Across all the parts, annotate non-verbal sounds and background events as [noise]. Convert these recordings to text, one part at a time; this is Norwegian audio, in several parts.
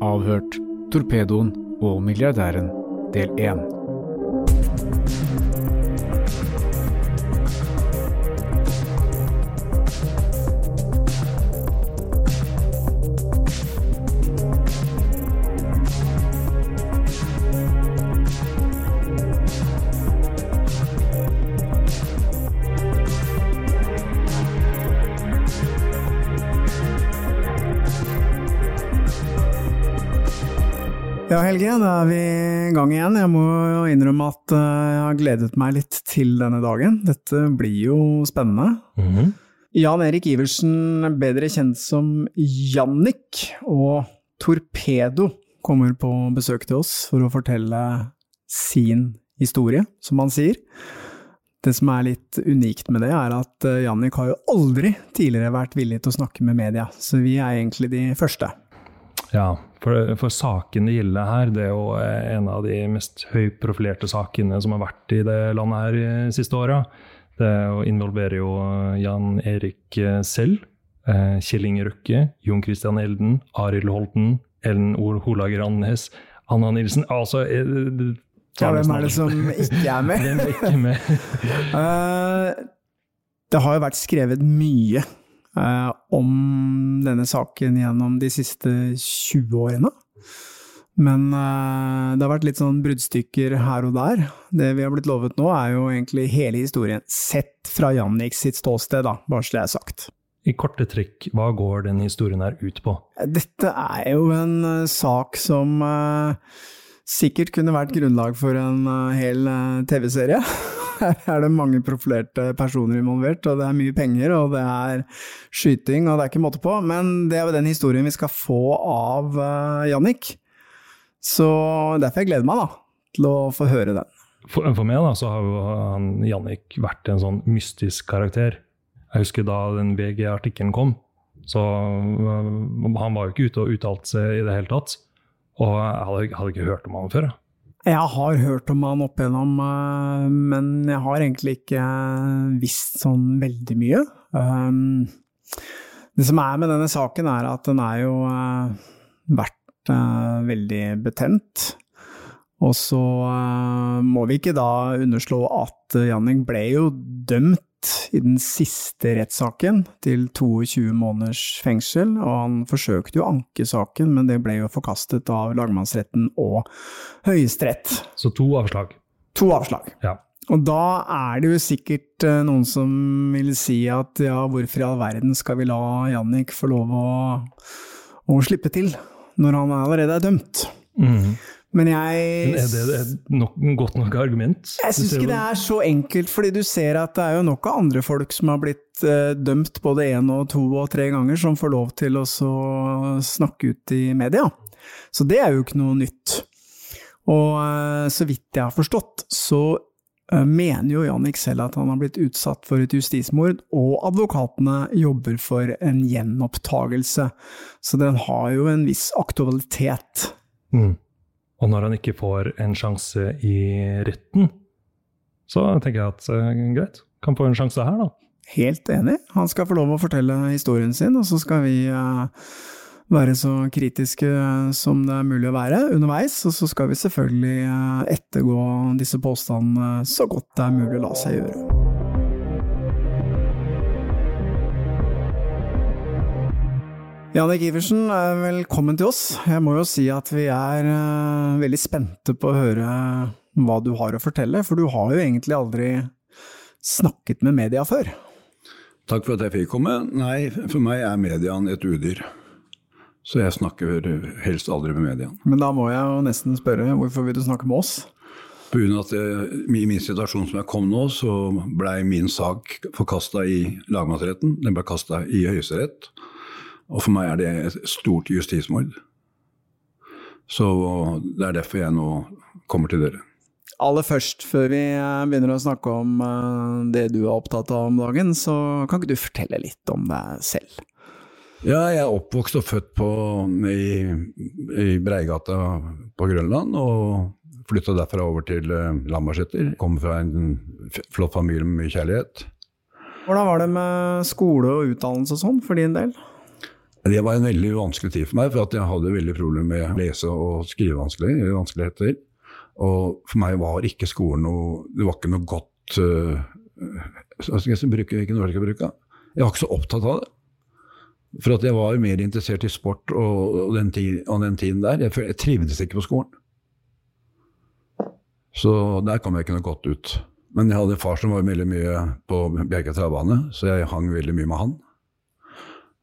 Avhørt. Torpedoen og milliardæren del 1. Ja, Helge, da er vi i gang igjen. Jeg må innrømme at eh, jeg har gledet meg litt til denne dagen. Dette blir jo spennende. Jan Erik Iversen, bedre kjent som Jannik, og Torpedo kommer på besøk til oss for å fortelle sin historie, som han sier. Det som er litt unikt med det, er at eh, Jannik har jo aldri tidligere vært villig til å snakke med media, så vi er egentlig de første. Ja, for, for saken det gjelder her, det er jo eh, en av de mest høyprofilerte sakene som har vært i det landet her de siste åra. Det involverer jo Jan Erik eh, selv, eh, Kjell Inge Røkke, Jon Christian Elden, Arild Holten, Ellen Ol Holager Andenes, Anna Nilsen Altså eh, Ja, hvem er det som ikke er med? [laughs] Hvem er ikke med? [laughs] Eh, det har jo vært skrevet mye eh, om denne saken gjennom de siste 20 årene. Men eh, det har vært litt sånn bruddstykker her og der. Det vi har blitt lovet nå, er jo egentlig hele historien, sett fra Jannik sitt ståsted, da, bare så det er sagt. I korte trekk, hva går denne historien her ut på? Dette er jo en uh, sak som uh, sikkert kunne vært grunnlag for en uh, hel eh, TV-serie. [laughs] [laughs] Her er det mange profilerte personer involvert, og det er mye penger, og det er skyting, og det er ikke måte på. Men det er jo den historien vi skal få av uh, Jannik. Så derfor jeg gleder meg da, til å få høre den. For, for meg da, så har jo han, Jannik vært en sånn mystisk karakter. Jeg husker da den VG-artikkelen kom, så øh, han var jo ikke ute og uttalte seg i det hele tatt. Og jeg hadde, hadde ikke hørt om han før. jeg. Jeg har hørt om han opp igjennom, eh, men jeg har egentlig ikke visst sånn veldig mye. Um, Det som er med denne saken, er at den er jo eh, vært eh, veldig betent. Og så eh, må vi ikke da underslå at Jannik ble jo dømt i den siste rettssaken til 22 måneders fengsel, og han forsøkte jo å anke saken, men det ble jo forkastet av lagmannsretten og Høyesterett. Så to avslag. To avslag. Ja. Og da er det jo sikkert eh, noen som vil si at ja, hvorfor i all verden skal vi la Jannik få lov å, å slippe til, når han allerede er dømt? Mhm. Men Men er det et nok, godt nok argument? Jeg syns ikke det er så enkelt, fordi du ser at det er jo nok av andre folk som har blitt eh, dømt både én og to og tre ganger, som får lov til å snakke ut i media. Så det er jo ikke noe nytt. Og eh, så vidt jeg har forstått, så eh, mener jo Jannik selv at han har blitt utsatt for et justismord, og advokatene jobber for en gjenopptagelse. Så den har jo en viss aktualitet. Mm. Og når han ikke får en sjanse i retten, så tenker jeg at eh, greit, kan få en sjanse her, da. Helt enig. Han skal få lov å fortelle historien sin, og så skal vi eh, være så kritiske som det er mulig å være underveis. Og så skal vi selvfølgelig eh, ettergå disse påstandene så godt det er mulig å la seg gjøre. Janek Iversen, eh, velkommen til oss. Jeg må jo si at vi er eh, veldig spente på å høre hva du har å fortelle, for du har jo egentlig aldri snakket med media før. Takk for at jeg fikk komme. Nei, for meg er mediaen et udyr. Så jeg snakker helst aldri med mediaen. Men da må jeg jo nesten spørre, hvorfor vil du snakke med oss? Av at jeg, I min situasjon som jeg kom nå, så blei min sak forkasta i lagmannsretten. Den ble kasta i Høyesterett. Og for meg er det et stort justismord. Så det er derfor jeg nå kommer til dere. Aller først, før vi eh, begynner å snakke om eh, det du er opptatt av om dagen, så kan ikke du fortelle litt om deg selv? Ja, jeg er oppvokst og født på, i, i Breigata på Grønland, og flytta derfra over til uh, Lambertseter. Kommer fra en flott familie med mye kjærlighet. Hvordan var det med skole og utdannelse og sånn, for din del? Det var en veldig vanskelig tid for meg, for jeg hadde veldig problemer med lese- og skrivevanskeligheter. vanskeligheter. Og for meg var ikke skolen noe Det var ikke noe godt uh, jeg, skal jeg ikke noe jeg, skal bruke? Jeg var ikke så opptatt av det. For at jeg var mer interessert i sport og, og, den, tid, og den tiden der. Jeg, jeg trivdes ikke på skolen. Så der kom jeg ikke noe godt ut. Men jeg hadde en far som var veldig mye på Bjerke travbane, så jeg hang veldig mye med han.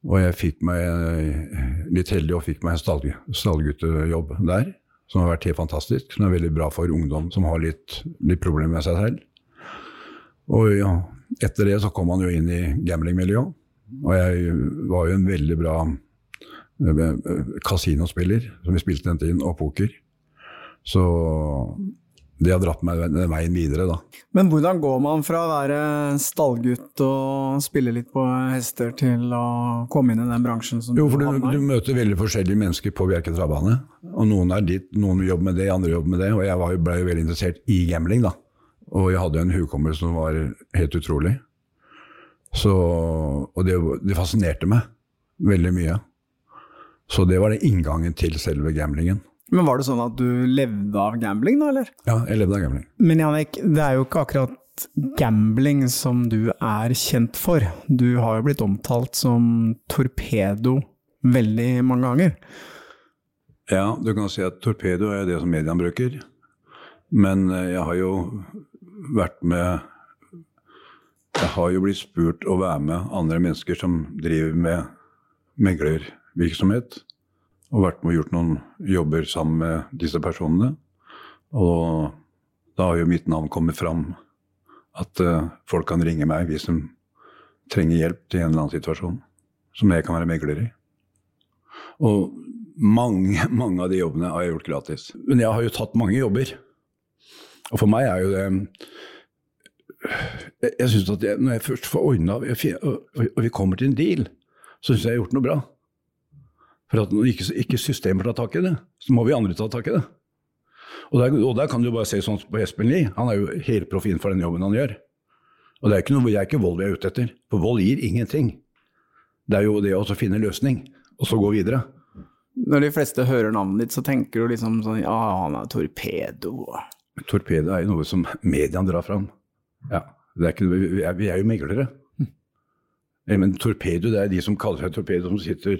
Og jeg fikk meg eh, litt heldig og fikk meg en stall, stallguttejobb der, som har vært helt fantastisk. Som er veldig bra for ungdom som har litt, litt problemer med seg selv. Og ja, etter det så kom han jo inn i gamblingmiljøet. Og jeg var jo en veldig bra eh, eh, kasinospiller, som vi spilte den tiden, og poker. Så det har dratt meg den veien videre, da. Men hvordan går man fra å være stallgutt og spille litt på hester, til å komme inn i den bransjen som Jo, for du, i? du møter veldig forskjellige mennesker på Bjerke travbane. Og noen er dit, noen jobber med det, andre jobber med det. Og jeg jo, ble jo veldig interessert i gambling, da. Og jeg hadde en hukommelse som var helt utrolig. Så, og det, det fascinerte meg veldig mye. Så det var det inngangen til selve gamblingen. Men var det sånn at du levde av gambling da, eller? Ja, jeg levde av gambling. Men Jannik, det er jo ikke akkurat gambling som du er kjent for. Du har jo blitt omtalt som torpedo veldig mange ganger. Ja, du kan si at torpedo er det som mediene bruker. Men eh, jeg har jo vært med Jeg har jo blitt spurt å være med andre mennesker som driver med meglervirksomhet. Og vært med og gjort noen jobber sammen med disse personene. Og da har jo mitt navn kommet fram. At uh, folk kan ringe meg hvis de trenger hjelp til en eller annen situasjon. Som jeg kan være megler i. Og mange, [laughs] mange av de jobbene har jeg gjort gratis. Men jeg har jo tatt mange jobber. Og for meg er jo det Jeg, jeg synes at jeg, når jeg først får ordna og, vi kommer til en deal, så syns jeg jeg har gjort noe bra. For at når ikke, ikke systemer tar tak i det, så må vi andre ta tak i det. Og der, og der kan du bare se sånn på Espen Lie. Han er jo helproff innenfor den jobben han gjør. Og det er ikke, noe, det er ikke vold vi er ute etter. For vold gir ingenting. Det er jo det å finne løsning, og så gå videre. Når de fleste hører navnet ditt, så tenker du liksom sånn Ja, han er torpedo. Torpedo er jo noe som mediene drar fram. Ja, det er ikke, vi, er, vi er jo meglere. Eh, Men torpedo, det er de som kaller seg torpedo, som sitter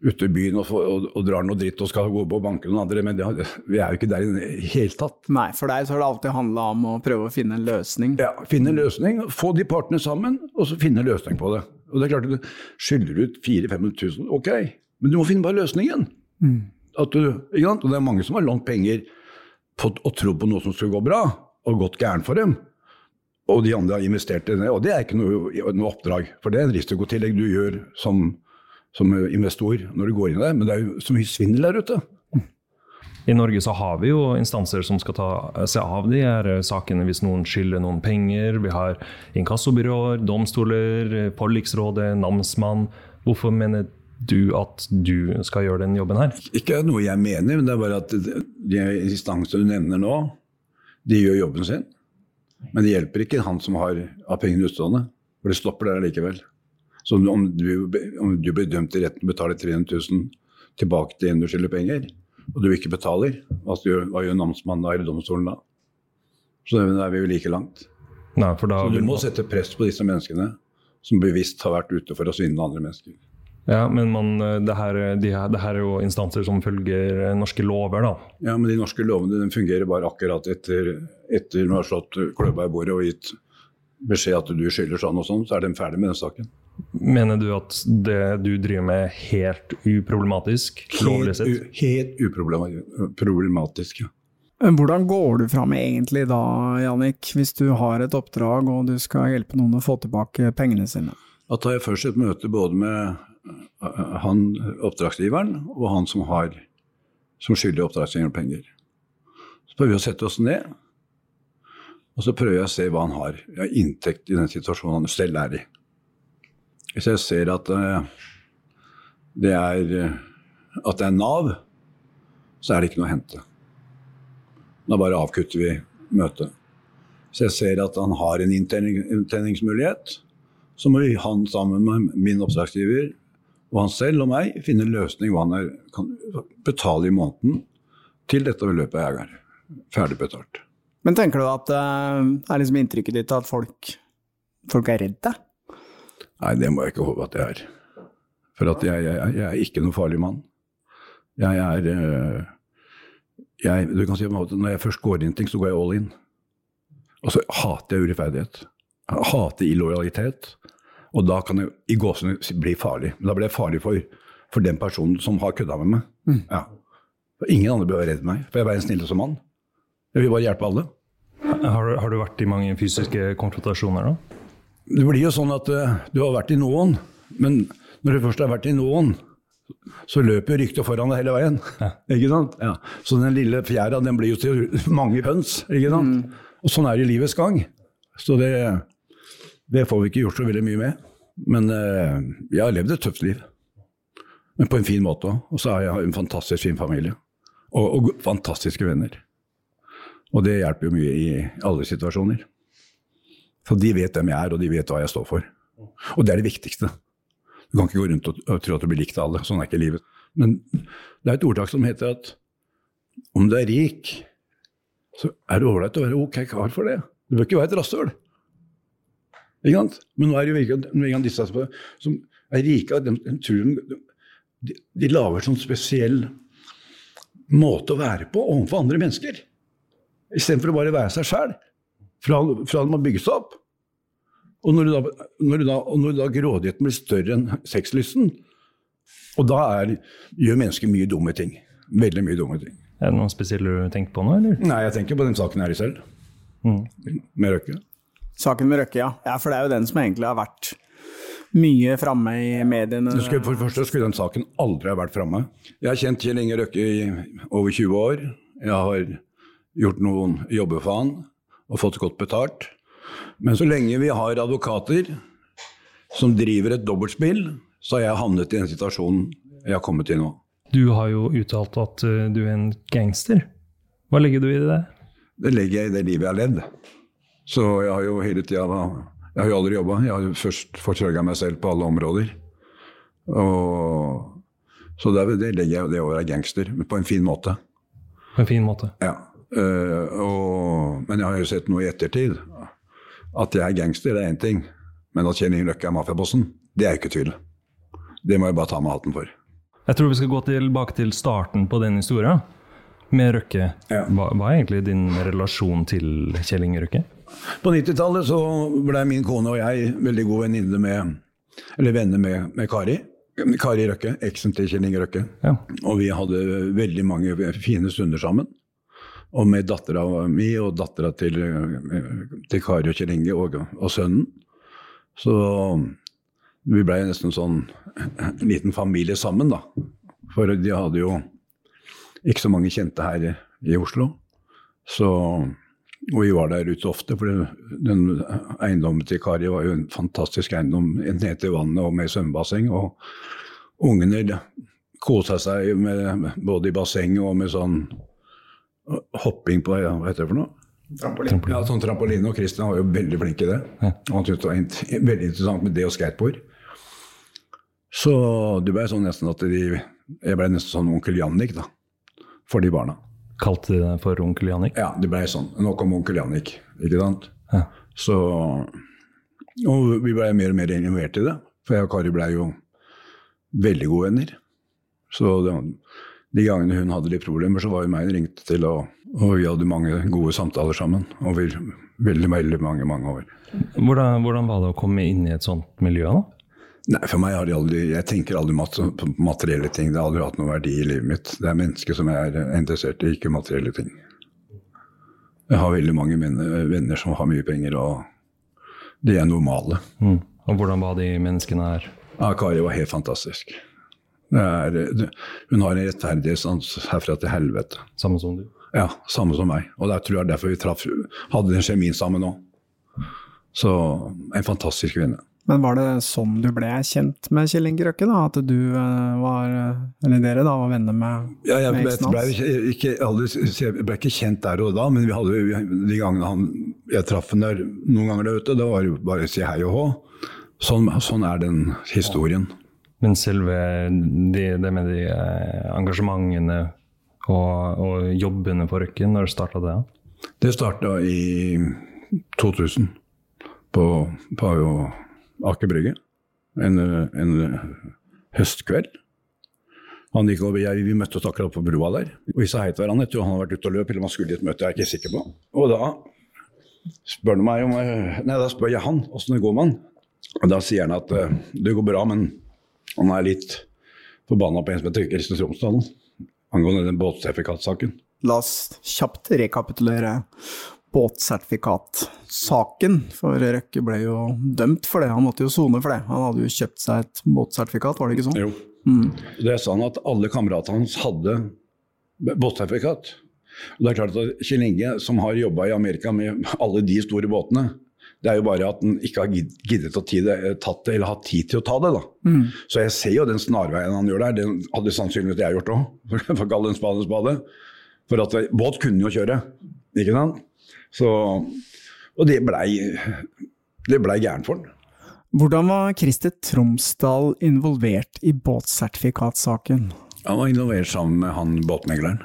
ute i byen og, og, og drar noe dritt og skal gå på og banke noen andre. Men det, vi er jo ikke der i det hele tatt. Nei, for deg så har det alltid handla om å prøve å finne en løsning. Ja, Finne en løsning, få de partene sammen, og så finne en løsning på det. Og det er klart du Skylder ut 400 000-500 000, ok, men du må finne bare løsningen. At du, ikke sant? Og det er mange som har lånt penger på, og trodd på noe som skulle gå bra, og gått gærent for dem. Og de andre har investert i det. Og det er ikke noe, noe oppdrag, for det er en risikotillegg du gjør som, som investor når du går inn i det. Men det er jo så mye svindel der ute. I Norge så har vi jo instanser som skal ta seg av de her sakene hvis noen skylder noen penger. Vi har inkassobyråer, domstoler, forliksrådet, namsmann. Hvorfor mener du at du skal gjøre den jobben her? Ikke noe jeg mener, men det er bare at de instansene du nevner nå, de gjør jobben sin. Men det hjelper ikke han som har, har pengene utstående, for det stopper der likevel. Så om du, om du blir dømt i retten og å betale 300 000 tilbake til en du skylder penger, og du ikke betaler, hva gjør, hva gjør namsmannen da, eller domstolen da? Så da er vi jo like langt. Nei, da Så du må sette press på disse menneskene som bevisst har vært ute for å svindle andre mennesker. Ja, men man, det, her, de her, det her er jo instanser som følger norske lover, da. Ja, men de norske lovene de fungerer bare akkurat etter, etter du har slått klubba i bordet og gitt beskjed at du skylder sånn og sånn, så er de ferdig med den saken. Mener du at det du driver med er helt uproblematisk? Helt, u, helt uproblematisk. Ja. Hvordan går du fram egentlig da, Jannik, hvis du har et oppdrag og du skal hjelpe noen å få tilbake pengene sine? Da tar jeg først et møte både med øh, han oppdragsgiveren og han som har som skylder oppdragsgiveren penger. Så prøver vi å sette oss ned, og så prøver jeg å se hva han har av inntekt i den situasjonen han selv er i. Hvis jeg ser at eh, det er, eh, at det er Nav, så er det ikke noe å hente. Da bare avkutter vi møtet. Hvis jeg ser at han har en inntjening- inntjeningsmulighet, så må han sammen med min oppdragsgiver og han selv og meg finne en løsning hva han kan betale i måneden til dette beløpet er ferdig betalt. Men tenker du at det er liksom inntrykket ditt at folk, folk er redde? Nei, det må jeg ikke håpe at jeg er. For at jeg, jeg, jeg er ikke noen farlig mann. Jeg er øh, jeg, du kan si måte, Når jeg først går inn i ting, så går jeg all in. Og så hater jeg urettferdighet. Jeg hater illojalitet. Og da kan jeg i gåsene bli farlig. Men da blir jeg farlig for, for den personen som har kødda med meg. Ja. For ingen andre bør være redd meg, for jeg er verdens snilleste mann. Jeg vil bare hjelpe alle. Har, du- har du vært i mange fysiske konfrontasjoner da? Det blir jo sånn at eh, du har vært i noen, men når du først har vært i noen, så løper ryktet foran deg hele veien. [laughs] Ikke sant? Ja. Så den lille fjæra den blir jo til [laughs] mange høns. Ikke sant? Og sånn er det i livets gang. Så det, det får vi ikke gjort så veldig mye med. Men eh, jeg har levd et tøft liv. Men på en fin måte òg. Og så har jeg en fantastisk fin familie. Og, og fantastiske venner. Og det hjelper jo mye i alle situasjoner. Så de vet hvem jeg er, og de vet hva jeg står for. Og det er det viktigste. Du kan ikke gå rundt og, og tro at du blir likt av alle. Sånn er ikke livet. Men det er et ordtak som heter at om du er rik, så er det ålreit å være ok kar for det. Du bør ikke være et rasshøl. Ikke sant? Men nå er det jo noen av disse som, er rike, de, de, de, de lager sånn spesiell måte å være på overfor andre mennesker. Istedenfor å bare være seg sjæl. Fra, fra man må bygges opp. Og når, du da, når, du da, og når da grådigheten blir større enn sexlysten, og da er, gjør mennesker mye dumme ting. Veldig mye dumme ting. Er det noe spesielt du tenker på nå, eller? Nei, jeg tenker på den saken her selv. Mm. Med Røkke. Saken med Røkke, ja. ja. For det er jo den som egentlig har vært mye framme i mediene. Det skulle, for det første skulle den saken aldri ha vært framme. Jeg har kjent Kjell Inge Røkke i over 20 år. Jeg har gjort noen jobber for han og fått godt betalt. Men så lenge vi har advokater som driver et dobbeltspill, så har jeg havnet i den situasjonen jeg har kommet i nå. Du har jo uttalt at eh, du er en gangster. Hva legger du i det? Det legger jeg i det livet jeg har levd. Så jeg har jo hele tida Jeg har jo aldri jobba. Jeg har jo først forsørga meg selv på alle områder. Og, så det, det legger jeg det å være gangster, men på en fin måte. På en fin måte. Ja. Eh, og, men jeg har jo sett noe i ettertid. At jeg er gangster, det er én ting. Men at Kjell Inge Røkke er mafiabossen, det er jo ikke tvil. Det må jeg bare ta med hatten for. Jeg tror vi skal gå tilbake til starten på den historien. Med Røkke. Ja. Hva, hva er egentlig din relasjon til Kjell Inge Røkke? På 90-tallet så ble min kone og jeg veldig gode venninner med Eller venner med, med Kari. Kari Røkke, eksen til Kjell Inge Røkke. Ja. Og vi hadde veldig mange fine stunder sammen. Og med dattera mi og dattera til, til Kari og Kjell Inge og, og sønnen. Så vi blei nesten sånn en liten familie sammen, da. For de hadde jo ikke så mange kjente her i Oslo. Så, og vi var der ute ofte, for den, eiendommen til Kari var jo en fantastisk eiendom ned til vannet og med svømmebasseng. Og ungene kosa seg med, både i bassenget og med sånn hopping på ja, Hva heter det for noe? Trampoline. Ja, sånn trampoline, og Christian var jo veldig flink i det. Og han syntes det var int- veldig interessant med det og skateboard. Så det ble sånn nesten at de Jeg ble nesten sånn onkel Jannik, da. For de barna. Kalte de deg for onkel Jannik? Ja, det ble sånn. Nå kom onkel Jannik, ikke sant. Ja. Så Og vi ble mer og mer involvert i det. For jeg og Kari ble jo veldig gode venner. Så det, de gangene hun hadde litt problemer, så var jo meg hun ringte til, og, og vi hadde mange gode samtaler sammen over veldig, veldig mange, mange år. Hvordan, hvordan var det å komme inn i et sånt miljø? da? Nei, for meg har de aldri Jeg tenker aldri mat, på materielle ting. Det har aldri hatt noen verdi i livet mitt. Det er mennesker som jeg er interessert i, ikke materielle ting. Jeg har veldig mange venner som har mye penger, og de er normale. Mm. Og hvordan var de menneskene her? Ja, Kari var helt fantastisk. Det er, det, hun har en rettferdighetssans herfra til helvete. Samme som du. Ja, samme som meg. Og det tror jeg derfor vi traff, hadde den kjemien sammen òg. Så en fantastisk kvinne. Men var det sånn du ble kjent med Kjell Inge Røkke, da? At du eh, var, eller dere da, var venner med, Ja, jeg ble, eksen ble, hans? ikke, ikke, aldri, jeg ble ikke kjent der og da, men vi hadde, vi- de gangene han, jeg traff ham der noen ganger der ute, da var det bare å si hei og hå. Sånn, sånn er den historien. Men selve det, det med de eh, engasjementene og, og jobbene på Røkken, når starta det? Det starta i 2000 på, på Aker Brygge. En, en høstkveld. Han gikk over, jeg, Vi møttes akkurat på broa der. Og vi sa hei til hverandre. Jeg tror han hadde vært ute og løp, eller man skulle i et møte. jeg er ikke sikker på. Og da spør meg om Nei, da spør jeg han åssen det går med han. Og da sier han at eh, det går bra, men han er litt forbanna på en som heter Kristin Tromsdalen. Angående den båtsertifikatsaken. La oss kjapt rekapitulere båtsertifikatsaken. For Røkke ble jo dømt for det, han måtte jo sone for det. Han hadde jo kjøpt seg et båtsertifikat, var det ikke sånn? Jo. Det er sånn at alle kameratene hans hadde båtsertifikat. Og det er klart at Kjell Inge, som har jobba i Amerika med alle de store båtene, det er jo bare at han ikke har giddet å det, tatt det, eller hatt tid til å ta det. da. Så jeg ser jo den snarveien han gjør der, den hadde sannsynligvis jeg gjort òg, [laughs] for å kalle en spade en spade. For at eh, båt kunne jo kjøre, ikke sant. Så, og det blei det ble gærent for han. Hvordan var Christer Tromsdal involvert i båtsertifikatsaken? Han var involvert sammen med han båtmegleren.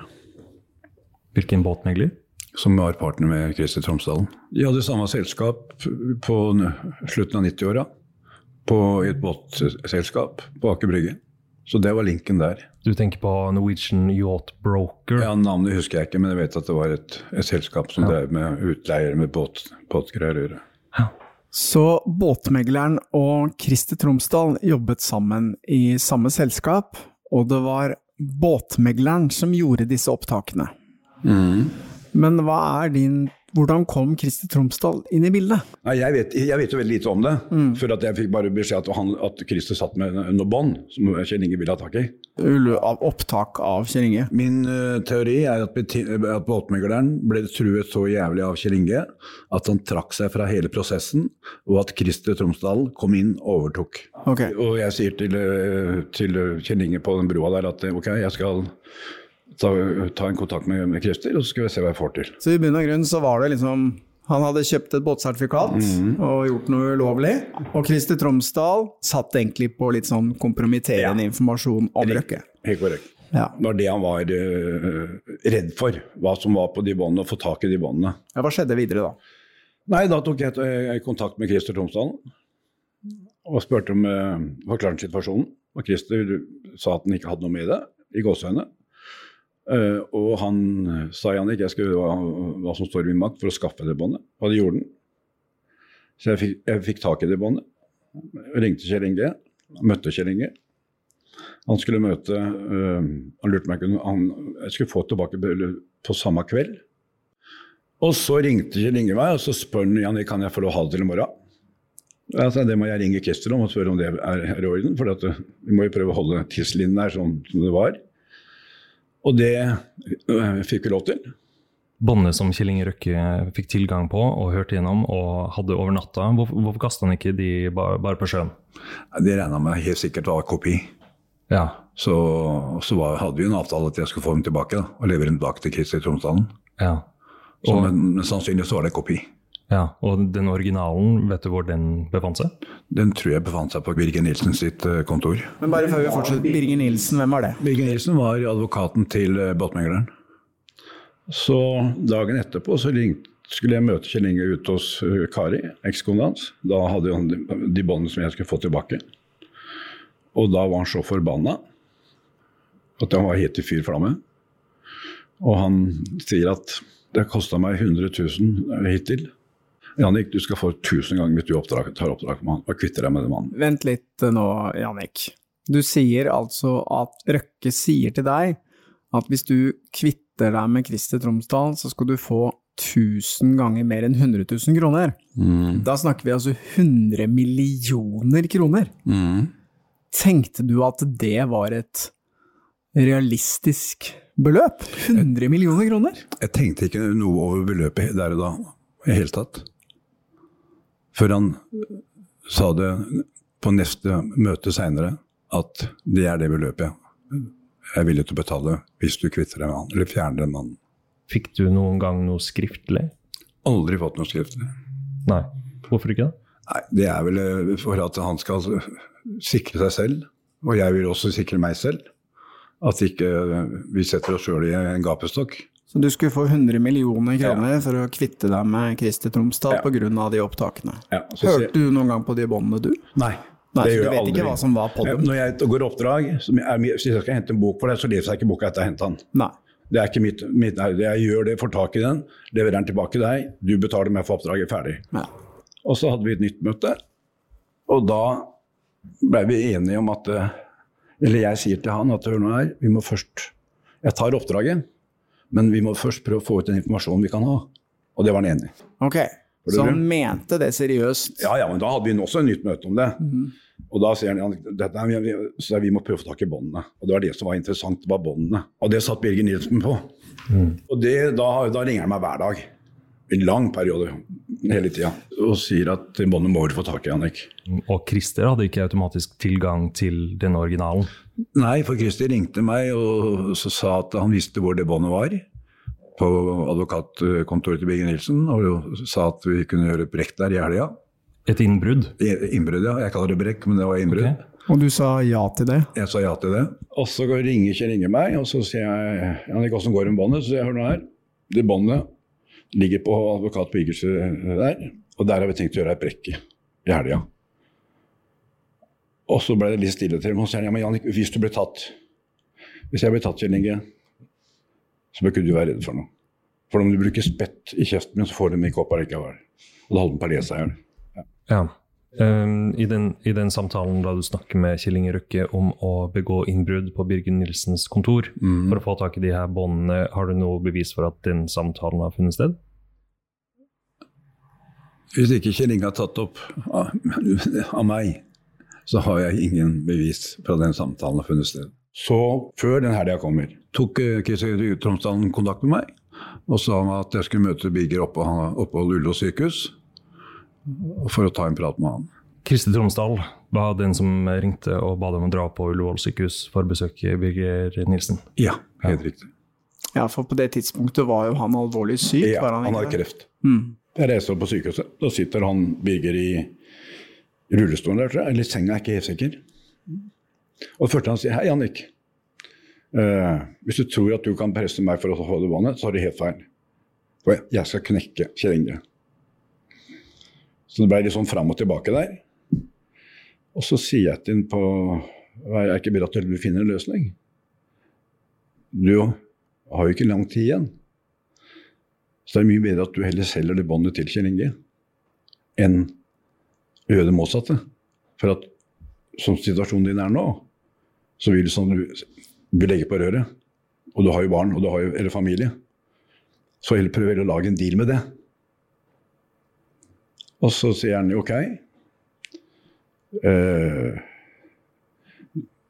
Hvilken båtmegler? Som var partner med Christer Tromsdalen. De hadde samme selskap på slutten av 90-åra. I et båtselskap på Aker Brygge. Så det var linken der. Du tenker på Norwegian Yacht Broker? Ja, Navnet husker jeg ikke, men jeg vet at det var et, et selskap som drev med utleier med båt, båtgreier å gjøre. Så båtmegleren og Christer Tromsdal jobbet sammen i samme selskap, og det var båtmegleren som gjorde disse opptakene. Men din Hvordan kom Christer Tromsdal inn i bildet? Nei, jeg, vet, jeg vet jo veldig lite om det. For at jeg fikk bare beskjed at, han, at Christer satt med noe bånd som Kjell Inge ville ha tak i. Av opptak av Kjell Inge? Min uh, teori er at, at båtmegleren ble truet så jævlig av Kjell Inge at han trakk seg fra hele prosessen, og at Christer Tromsdal kom inn og overtok. Okay. Og jeg sier til, eh, til Kjell Inge på den broa der at eh, ok, jeg skal ta, ta en kontakt med, med Christer, og så skal vi se hva jeg får til. Så i bunn og grunn så var det liksom Han hadde kjøpt et båtsertifikat og gjort noe ulovlig. Og Christer Tromsdal satt egentlig på litt sånn kompromitterende informasjon om Røkke. Helt korrekt. Ja. Det var det han var uh, redd for, hva som var på de båndene, å få tak i de båndene. Ja, Hva skjedde videre da? Nei, da tok jeg eh, kontakt med Christer Tromsdalen og spurte om uh, forklarte situasjonen. Og Christer sa at han ikke hadde noe med det, i gåseøyne. Eh, og han eh, sa Jannik, jeg gjøre hva, hva som står i min makt for å skaffe det båndet. Og det gjorde han. Så jeg fikk, jeg fikk tak i det båndet. Ringte Kjell Inge, møtte Kjell Inge. Han skulle møte uh, Han lurte meg ikke han, Jeg skulle få tilbake på- samme kveld. Og så ringte Kjell Inge meg og så spør han Jannik, kan jeg få lov å ha det til i morgen. sa, det må jeg ringe Christer om og spørre om det er, er i orden. For vi må jo prøve å holde tidslinjen der sånn som det var. Og det øh, fikk vi lov til. Båndet som Kjell Inge Røkke fikk tilgang på og hørte gjennom og hadde over natta, hvorfor, hvorfor kasta han ikke de bare, bare på sjøen? Det regna med helt sikkert var kopi. Ja. Så, så var, hadde vi en avtale at jeg skulle få dem tilbake da, og levere dem tilbake til Kristi Tromsdalen. ja. Så, men, men sannsynligvis var det kopi. Ja. Og den originalen, vet du hvor den befant seg? Den tror jeg befant seg på Birger Nilsen sitt eh, kontor. Men bare før vi fortsetter, Birger Nilsen, hvem var det? Birger Nilsen var advokaten til eh, båtmegleren. Så dagen etterpå så ringte, skulle jeg møte Kjell Inge ute hos eh, Kari, ekskona hans. Da hadde han de, de båndene som jeg skulle få tilbake. Og da var han så forbanna at han var helt i fyr flamme. Og han sier at det kosta meg 100 000 hittil. Jannik, du skal få 1000 ganger mitt du oppdrag, tar oppdrag med han. Og kvitter deg med den mannen. Vent litt nå, Jannik. Du sier altså at Røkke sier til deg at hvis du kvitter deg med Christer Tromsdal, så skal du få 1000 ganger mer enn 100 000 kroner. Da snakker vi altså 100 millioner kroner. Tenkte du at det var et realistisk beløp? 100 millioner kroner? Jeg tenkte ikke noe over beløpet der og da i det hele tatt. Før han sa det på neste møte seinere, at det er det beløpet jeg er villig til å betale hvis du kvitter deg med han, eller fjerner den mannen. Fikk du noen gang noe skriftlig? Aldri fått noe skriftlig. Nei. Hvorfor ikke det? Nei, Det er vel eh, for at han skal sikre seg selv, og jeg vil også sikre meg selv. At ikke vi setter oss sjøl i en gapestokk. Så du skulle få 100 millioner kroner Ja. for å kvitte deg med Christer Tromsdal Ja. av de opptakene. Ja, Hørte du noen gang på de båndene, du? Nei. Nei, det så du vet aldri. ikke hva som var på dem? Når jeg går oppdrag, er, hvis jeg skal hente en bok for deg, så leser jeg ikke boka etter jeg har hentet den. Nei. Det er ikke mitt, mitt nei, Jeg gjør det, får tak i den, leverer den tilbake til deg, du betaler meg for oppdraget, ferdig. Ja. Og så hadde vi et nytt møte, og da ble vi enige om at eh, Eller jeg sier til han at hør nå her, vi må først Jeg tar oppdraget, men vi må først prøve å få ut den informasjonen vi kan ha. Og det var han enig i. Ok, så han mente det seriøst? Ja, ja, men da hadde vi også et nytt møte om det. Og da sier han ja, dette, vi, vi, vi må prøve å få tak i båndene. Og det var det som var interessant, det var båndene. Og det satt Birger Nilsen på. Og det, da, da ringer han meg hver dag. I en lang periode. Hele tida. Og sier at båndet må du få tak i, Annik. Og Christer hadde ikke automatisk tilgang til denne originalen. Nei, for Christer ringte meg og så sa at han visste hvor det båndet var. På advokatkontoret til Birger Nilsen. Og sa at vi kunne gjøre et brekk der i helga. Et innbrudd. Innbrudd, ja. Jeg kaller det brekk, men det var innbrudd. Okay. Og du sa ja til det? Jeg sa ja til det. Og så ringer Kjell Inge meg, og så sier jeg Jannik, åssen går det med båndet? Så sier jeg, hør nå her, det båndet ligger på advokat Birgers der, og der har vi tenkt å gjøre et brekk i i helga. Og så ble det litt stille til dem, og så sier han, ja, men Jannik, hvis du ble tatt Hvis jeg ble tatt, Kjell Inge, så bør ikke du være redd for noe. For om du bruker spett i kjeften min, så får du den ikke opp allikevel. Og da holder den på å le seg i hjel. Ja. Um, i, den, I den samtalen da du snakker med Kjell Inge Røkke om å begå innbrudd på Birger Nilsens kontor for å få tak i de her båndene, har du noe bevis for at den samtalen har funnet sted? Hvis ikke Kjell Inge har tatt opp av, av meg, så har jeg ingen bevis fra den samtalen har funnet sted. Så før den helga kommer, tok eh, Christer Tromsdalen kontakt med meg og sa at jeg skulle møte Birger oppå, på Ullevål sykehus for å ta en prat med han. Kristi Tromsdal var den som ringte og ba dem å dra på Ullevål sykehus for å besøke Birger Nilsen. Ja, helt riktig. Ja, for på det tidspunktet var jo han alvorlig syk. Ja, var han, han hadde har Mm. kreft. Jeg reiser opp på sykehuset. Da sitter han Birger i rullestolen der, tror jeg. Eller senga, er ikke helt sikker. Og det første han sier, hei Jannik. Eh, hvis du tror at du kan presse meg for å det vannet, så har du helt feil. For jeg- jeg skal knekke Kjell Inge. Så det ble litt sånn fram og tilbake der. Og så sier jeg til ham på Er ikke beredt til du finner en løsning? Du har jo ikke lang tid igjen. Så det er mye bedre at du heller selger det båndet til Kjell Inge, enn gjøre det motsatte. For at som situasjonen din er nå, så vil sånn du, legger på røret. Og du har jo barn, og du har jo eller familie. Så heller prøv å lage en deal med det. Og så sier han OK. Uh,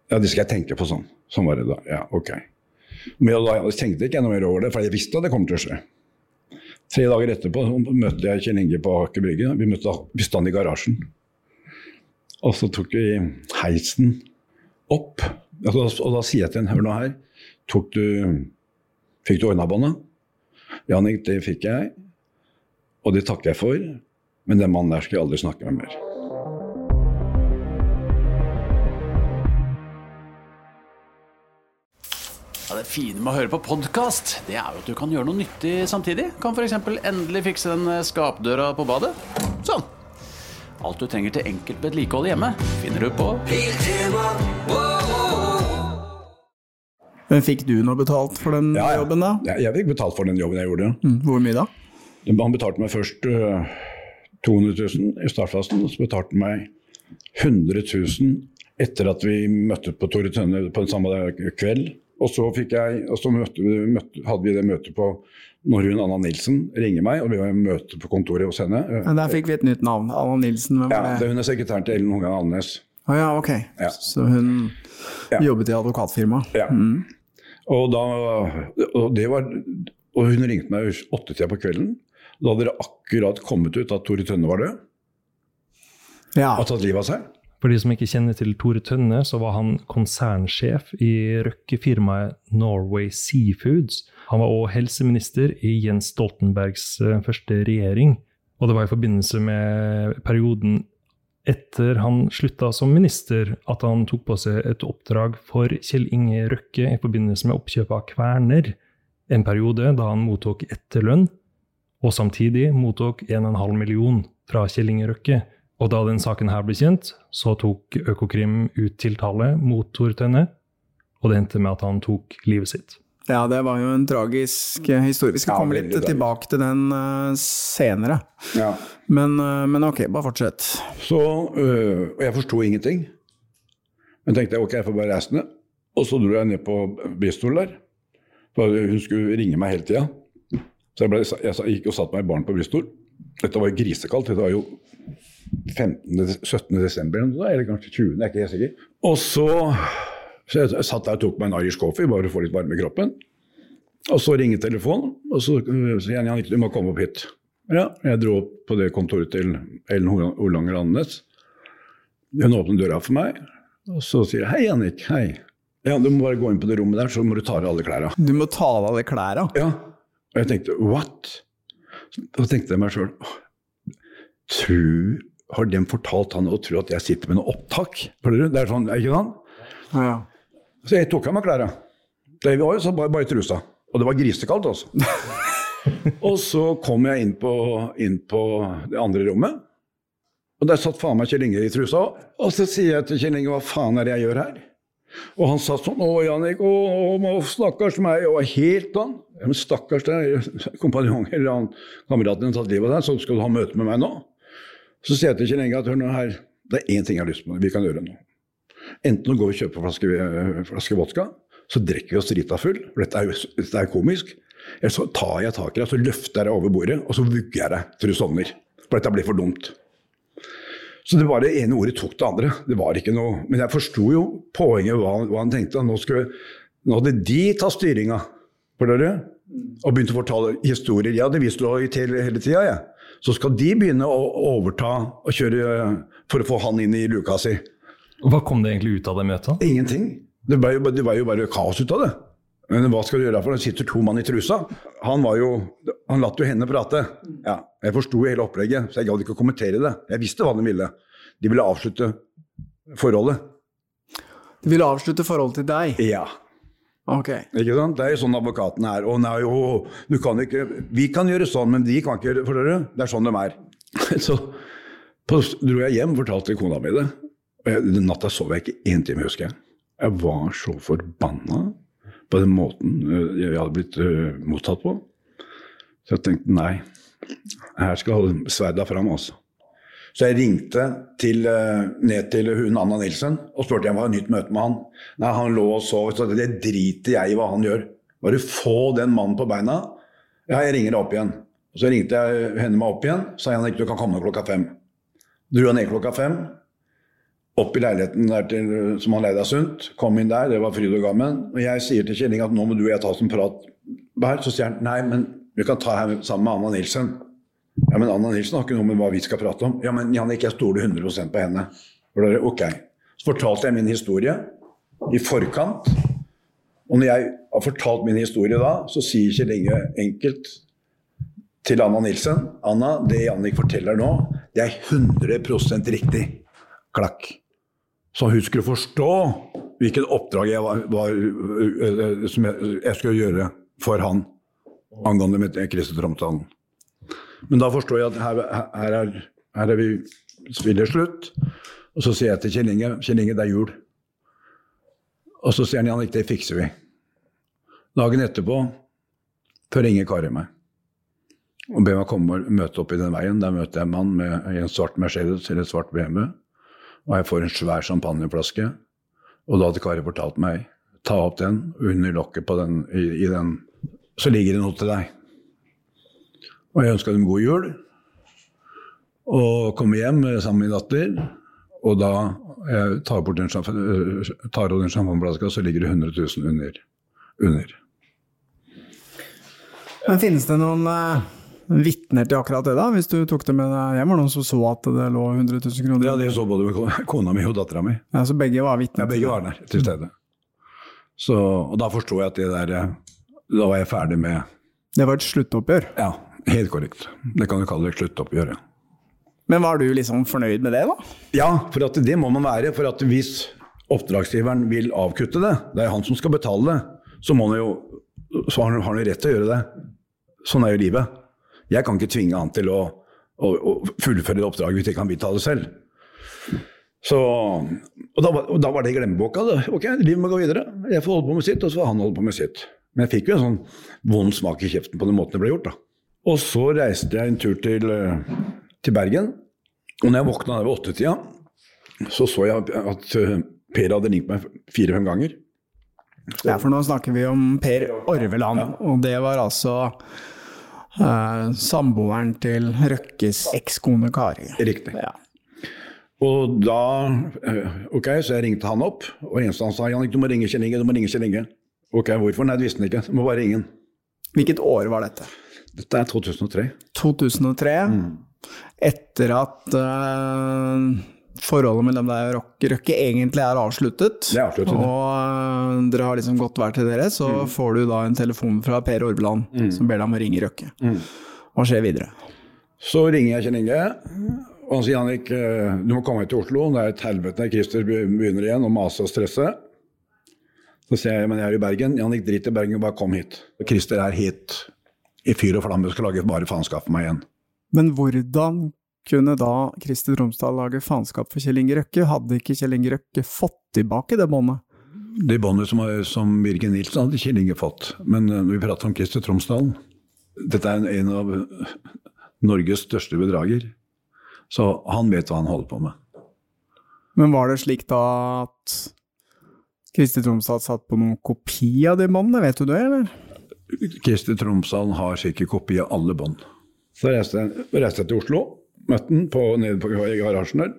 ja, det skal jeg tenke på sånn. Sånn var det da. Ja, OK. Men da tenkte ikke noe mer over det, for jeg visste at det kom til å skje. Tre dager etterpå møtte jeg Kjell Inge på Aker Brygge. Vi møtte vi stand i garasjen. Og så tok vi heisen opp. Og da, og da sier jeg til ham Hør nå her. Du, fikk du ordna båndet? Ja, det fikk jeg. Og det takker jeg for. Men den mannen der skal jeg aldri snakke med mer. Fine med å høre på podkast, det er jo at du kan gjøre noe nyttig samtidig. Kan f.eks. endelig fikse den eh, skapdøra på badet. Sånn. Alt du trenger til enkelt vedlikehold hjemme, finner du på Men fikk du noe betalt for den Ja, ja. jobben, da? Jeg, jeg fikk betalt for den jobben jeg gjorde. Mm, Hvor mye da? Han betalte meg først øh, 200 000 i startfasen, og så betalte han meg 100 000 etter at vi møtte på Tore Tønne på den samme kveld. Og så, jeg, og så møtte, møtte, hadde vi det møtet på når hun Anna Nilsen ringer meg, og vi har møte på kontoret hos henne. Men der fikk vi et nytt navn. Anna Nilsen, hvem Ja, var det det? Hun er sekretæren til Ellen Hungan Alnes. Å ja, ok. Ja. Så hun Ja. jobbet i advokatfirma. Ja. Og, da, og, var, og hun ringte meg åttetida på kvelden. Da hadde det akkurat kommet ut at Tore Tønne var død. Ja. Har tatt livet av seg. For de som ikke kjenner til Tore Tønne, så var han konsernsjef i Røkke-firmaet Norway Seafoods. Han var òg helseminister i Jens Stoltenbergs eh, første regjering. Og det var i forbindelse med perioden etter han slutta som minister, at han tok på seg et oppdrag for Kjell Inge Røkke i forbindelse med oppkjøpet av Kverner. En periode da han mottok etterlønn, og samtidig mottok 1,5 million fra Kjell Inge Røkke. Og da den saken her ble kjent, så tok Økokrim ut tiltale mot Tor Tønne, og det endte med at han tok livet sitt. ja, det var jo en tragisk eh, historie. Vi skal Ja, komme litt tragisk. tilbake til den eh, senere. Ja. Men, eh, men ok, bare fortsett. Så, øh, jeg forsto ingenting. Men tenkte jeg ok, jeg får bare reise ned. Og så dro jeg ned på Bristol der. For hun skulle ringe meg hele tida. Så jeg, ble, jeg gikk og satte meg i baren på Bristol. Dette var jo grisekaldt. Dette var jo 15. 17. desember eller kanskje 20. Jeg er ikke helt sikker. Og så, så jeg satt der og tok meg en Irish coffee bare for å få litt varme i kroppen. Og så ringer telefonen, og så øh, sier han Jannik, du må komme opp hit. Ja, jeg dro opp på det kontoret til Ellen Olanger Andenes. Hun åpner døra for meg, og så sier jeg 'hei, Jannik'. Hei. Ja, du må bare gå inn på det rommet der, så må du ta av alle klærne. Du må ta av alle klærne. Ja. Og jeg tenkte 'what?' Da tenkte jeg meg sjøl Tror Har de fortalt han og tror at jeg sitter med noe opptak? Det er sånn, ikke sant? Ja, ja. Så jeg tok av meg klærne. Det var jo så bare, bare i trusa. Og det var grisekaldt, altså. [laughs] og så kom jeg inn på, inn på det andre rommet. Og der satt faen meg Kjell Inge i trusa. Og så sier jeg til Kjell Inge hva faen er det jeg gjør her? Og han sa sånn Å, Jannik, å, å, stakkars meg. Og helt sånn. Ja, men stakkars deg, kompanjong eller kameraten din har tatt livet av deg, så skal du ha møte med meg nå? Så sier jeg til Kjell Inge at hør nå her, det er én ting jeg har lyst på, vi kan gjøre nå. Enten å gå og kjøpe en flaske, eh, flaske vodka, så drikker vi oss drita full, for dette er, dette er komisk. Eller så tar jeg tak i deg, så løfter jeg deg over bordet, og så vugger jeg deg til du sovner. For dette blir for dumt. Så det var det ene ordet tok det andre. Det var ikke noe Men jeg forsto jo poenget, hva, hva han tenkte. Nå, skulle, nå hadde de tatt styringa, forstår du? Og begynt å fortale historier. Jeg hadde visst til hele tida, jeg. Så skal de begynne å overta og kjøre for å få han inn i luka si. Hva kom det egentlig ut av det møtet? Ingenting. Det var jo, det var jo bare kaos ut av det. Men hva skal du gjøre for det sitter to mann i trusa? Han var jo, han latt jo henne prate. Ja, jeg forsto hele opplegget, så jeg gadd ikke å kommentere det. Jeg visste hva de ville. De ville avslutte forholdet. De ville avslutte forholdet til deg. Ja. Ok. Ikke sant? Det er jo sånn advokatene er. Å nei, å, du kan ikke Vi kan gjøre sånn, men de kan ikke gjøre du? Det er sånn de er. [laughs] Så på, dro jeg hjem og fortalte kona mi det. Og jeg, den natta sov jeg ikke én time, husker jeg. Jeg var så forbanna på den måten øh, jeg hadde blitt uh, mottatt på. Så jeg tenkte nei, her skal sverda fram, altså. Så jeg ringte til, øh, ned til hun Anna Nilsen og spurte om jeg var nytt møte med han. Nei, han lå og sov. Så det driter jeg i hva han gjør. Bare få den mannen på beina. Ja, jeg ringer deg opp igjen. Og så ringte jeg henne meg opp igjen. Sa han ikke du kan komme klokka fem. Dro han ned klokka fem. Opp i leiligheten til, som han leide av Sundt. Kom inn der, det var fryd og gammen. Og jeg sier til Kjelling at nå må du og jeg ta oss en prat her. Så sier han nei, men vi kan ta her sammen med Anna Nilsen. Ja, men Anna Nilsen har ikke noe med hva vi skal prate om. Ja, men Jannik, jeg stoler 100% på henne. Ok. Så fortalte jeg min historie i forkant. Og når jeg har fortalt min historie da, så sier Kjell Inge enkelt til Anna Nilsen Anna, det Jannik forteller nå, det er 100% riktig. Klakk. Så hun skulle forstå hvilket oppdrag jeg var, var, ø, ø, som jeg, jeg skulle gjøre for han angående med Christer Tromsdalen. Men da forstår jeg at her, her, er, her er vi spiller slutt. Og så sier jeg til Kjell Inge Kjell Inge, det er jul. Og så sier han Jannik, det fikser vi. Dagen etterpå så ringer Kari meg og ber meg komme og møte opp i den veien. Der møter jeg en mann med i en svart Mercedes eller et svart BMW. Og jeg får en svær champagneflaske. Og da hadde Kari fortalt meg ta opp den, under lokket på den, i, i den, så ligger det noe til deg. Og jeg ønska dem god jul. Og kommer hjem sammen med min datter. Og da jeg tar bort den øh, tar av den sjampanjeflaska, så ligger det 100 000 under. under. Men finnes det noen uh, vitner til akkurat det, da? Hvis du tok det med deg hjem? Var det noen som så at det lå 100 000 kroner? Ja, det så både [laughs] kona mi og dattera mi. Ja, så begge var vitner? Ja, begge var der til stede. Så, og da forsto jeg at det der eh, Da var jeg ferdig med Det var et sluttoppgjør. Ja, helt korrekt. Det kan du kalle et sluttoppgjør. Men var du liksom fornøyd med det, da? Ja, for det må man være. For at hvis oppdragsgiveren vil avkutte det, det er han som skal betale det, så, må han jo, så har han jo rett til å gjøre det. Sånn er jo livet. Jeg kan ikke tvinge han til å, å, å fullføre det oppdraget hvis ikke han vil ta det selv. Så, og, da, var- og da var det i glemmeboka. Ok, livet må gå videre. Jeg får holde på med sitt, og så får han holde på med sitt. Men jeg fikk jo en sånn vond smak i kjeften på den måten det ble gjort. da. Og så reiste jeg en tur til, eh, til Bergen. Og når jeg våkna der ved åttetida, så så jeg at eh, Per hadde ringt meg fire-fem ganger. Ja, for nå snakker vi om Per Orveland, og det var altså eh, samboeren til Røkkes ekskone Kari. Riktig. Ja. Og da eh, Ok, så jeg ringte han opp, og eneste han sa Jannik, du må ringe Kjell Inge, du må ringe Kjell Inge. Ok, hvorfor? Nei, det visste han ikke. Du må bare ringe han. Hvilket år var dette? Dette er 2003. 2003. Etter at uh, forholdet mellom deg og Røkke egentlig er avsluttet. Det er avsluttet. Og uh, dere har liksom gått hver til dere, så får du da en telefon fra Per Orveland som ber deg om å ringe Røkke. Hva skjer videre? Så ringer jeg Kjell Inge, og han sier Jannik, eh, du må komme hit til Oslo. Det er et helvete. når Christer begynner igjen å mase og stresse. Så sier jeg men jeg er i Bergen. Jannik, drit i Bergen, bare kom hit. Christer er hit i fyr og flamme, skal lage bare faenskap for meg igjen. Men hvordan kunne da Kristi Tromsdal lage faenskap for Kjell Inge Røkke? Hadde ikke Kjell Inge Røkke fått tilbake det båndet? Det båndet som, som Birger Nilsen hadde Kjell Inge fått. Men eh, når vi prater om Kristi Tromsdalen Dette er en, en av Norges største bedrager. Så han vet hva han holder på med. Men var det slik da at Kristi Tromsdal satt på noen kopi av de båndene, vet du det, eller? Christer Tromsdalen har sikkert kopi av alle bånd. Så reiste jeg, reiste jeg til Oslo, møtte han på, nede på garasjen der.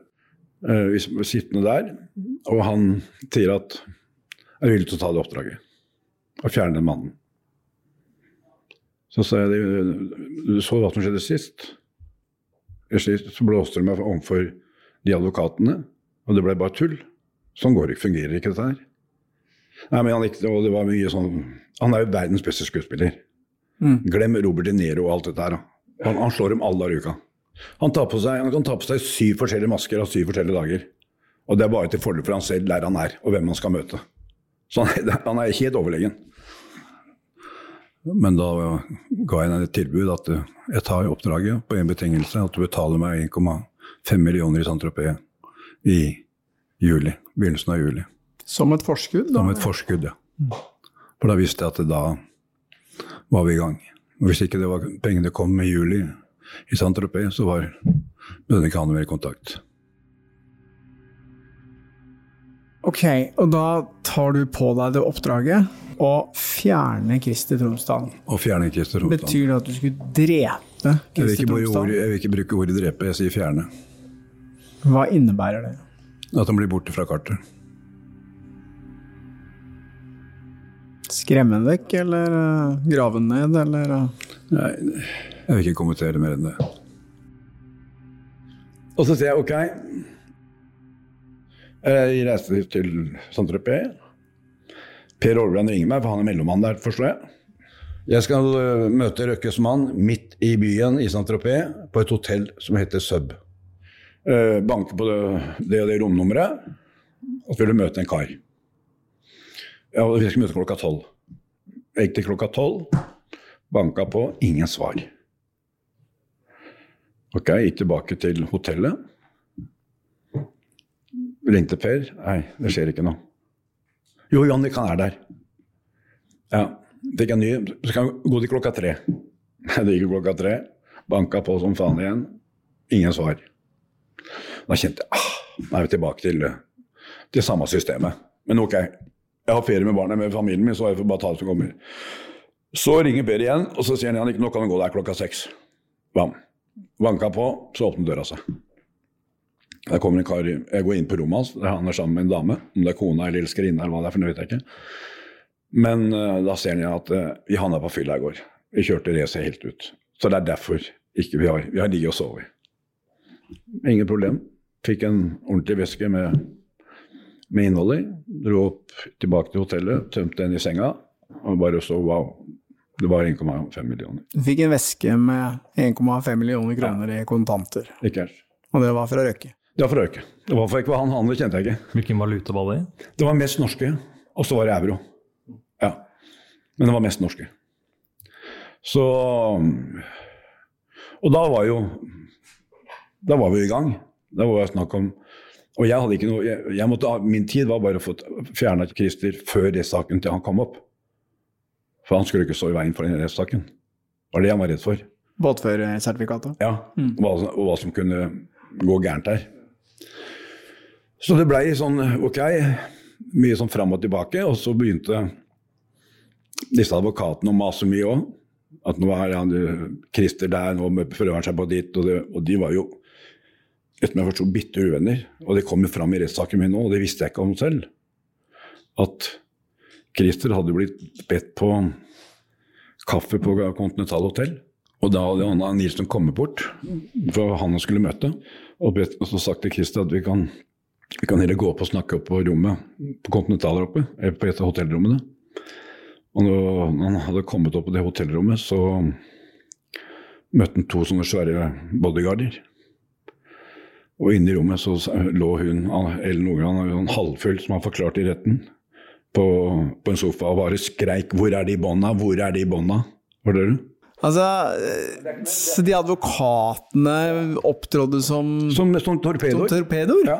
Eh, vi var sittende der, og han sier at er vil ta det oppdraget. Og fjerne den mannen. Så sa jeg du så hva som skjedde sist. Sist så blåste de meg overfor de advokatene, og det ble bare tull. Sånn går det ikke, fungerer ikke dette her. Nei, men han, og det var mye sånn Han er jo verdens beste skuespiller. Glem Robert De Niro og alt dette her. Han, han slår dem alle i uka. Han, tar på seg, han kan ta på seg syv forskjellige masker av syv forskjellige dager. Og det er bare til fordel for han selv, der han er, og hvem han skal møte. Så han, han er helt overlegen. Men da ga jeg henne et tilbud at eh, jeg tar oppdraget på en betingelse, at du betaler meg 1,5 millioner i Saint-Tropez i juli. Begynnelsen av juli. Som et forskudd? Da. Som et forskudd, ja. For da visste jeg at da var vi i gang. Og hvis ikke det var, pengene kom i juli i Saint-Tropez, så var, behøvde ikke ha noe mer kontakt. Ok, og da tar du på deg det oppdraget å fjerne Christer Tromsdal. Og fjerne Christer Romsdal. Betyr det at du skulle drepe Kristi Tromsdal? jeg vil ikke bruke ordet drepe, jeg sier fjerne. Hva innebærer det? At han blir borte fra kartet. Skremme vekk, eller uh, grave ned, eller uh, Nei, jeg vil ikke kommentere mer enn det. Og så sier jeg ok. Jeg reiste til Saint-Tropez. Per Aarbrand ringer meg, for han er mellommann der, forstår jeg. Jeg skal møte Røkkes mann midt i byen i Saint-Tropez, på et hotell som heter Sub. Eh, banke på det, det og det romnummeret, og så vil du møte en kar. Ja, Vi skal møte klokka tolv. Jeg gikk til klokka tolv. Banka på, ingen svar. Ok, jeg gikk tilbake til hotellet. Ringte Per. Nei, det skjer ikke noe. Jo, Jannik, han er der. Ja, fikk en ny. Så skal vi gå til klokka tre. Det gikk klokka tre. Banka på som faen igjen. Ingen svar. Da kjente jeg ah, nå er vi tilbake til, til samme systemet. Men ok, jeg har ferie med barnet, med familien min, så jeg får bare ta det som kommer. Så ringer Per igjen, og så sier han Jannik, nå kan du gå der klokka seks. Bam. Vanka på, så åpner døra seg. Der kommer en kar, Jeg går inn på rommet hans, der han er sammen med en dame. Om det er kona eller elskerinne eller hva det er, for det vet jeg ikke. Men uh, da ser han at uh, vi havna på fylla i går. Vi kjørte racet helt ut. Så det er derfor ikke vi har Vi har ligget og sovet. Ingen problem. Fikk en ordentlig væske med, med innhold i. Dro opp tilbake til hotellet, tømte den i senga og bare så wow. Det var 1,5 millioner. Du fikk en veske med 1,5 millioner kroner i kontanter, Ikke helt. og det var fra Røkke. Det var fra Røkke. Det var for ikke hva han andre kjente jeg ikke. Hvilken valuta var det i? Det var mest norske, og så var det euro. Ja. Men det var mest norske. Så Og da var jo Da var vi i gang. Da var det snakk om Og jeg hadde ikke noe jeg, jeg måtte, Min tid var bare å få fjerna Christer før rettssaken til han kom opp. For han skulle ikke stå i veien for den rettssaken. Det var det han var redd for. Båtførersertifikatet. Ja, Mm. hva, og hva som kunne gå gærent der. Så det blei sånn ok, mye sånn fram og tilbake, og så begynte disse advokatene å mase mye òg. At nå er han Christer der, nå prøver han seg på ditt, og, det, og de var jo etter meg forsto bitte uvenner. Og det kom jo fram i rettssaken min nå, og det visste jeg ikke om selv. At Christer hadde blitt bedt på kaffe på Continental Hotel. Og da hadde Anna Nilsen kommet bort for han skulle møte, og, bedt, og så sagt til Christer at vi kan, vi kan heller gå opp og snakke opp på rommet på Continental der oppe, eller på et av hotellrommene. Og når han hadde kommet opp på det hotellrommet, så møtte han to sånne svære bodyguarder. Og inne i rommet så lå hun, Ellen Nordgran, sånn halvfull, som han forklarte i retten, på, på en sofa og bare skreik 'Hvor er de bånda? Hvor er de bånda?' Hører du? Altså, eh, så de advokatene opptrådde som, Som, som torpedoer. torpedoer? Ja.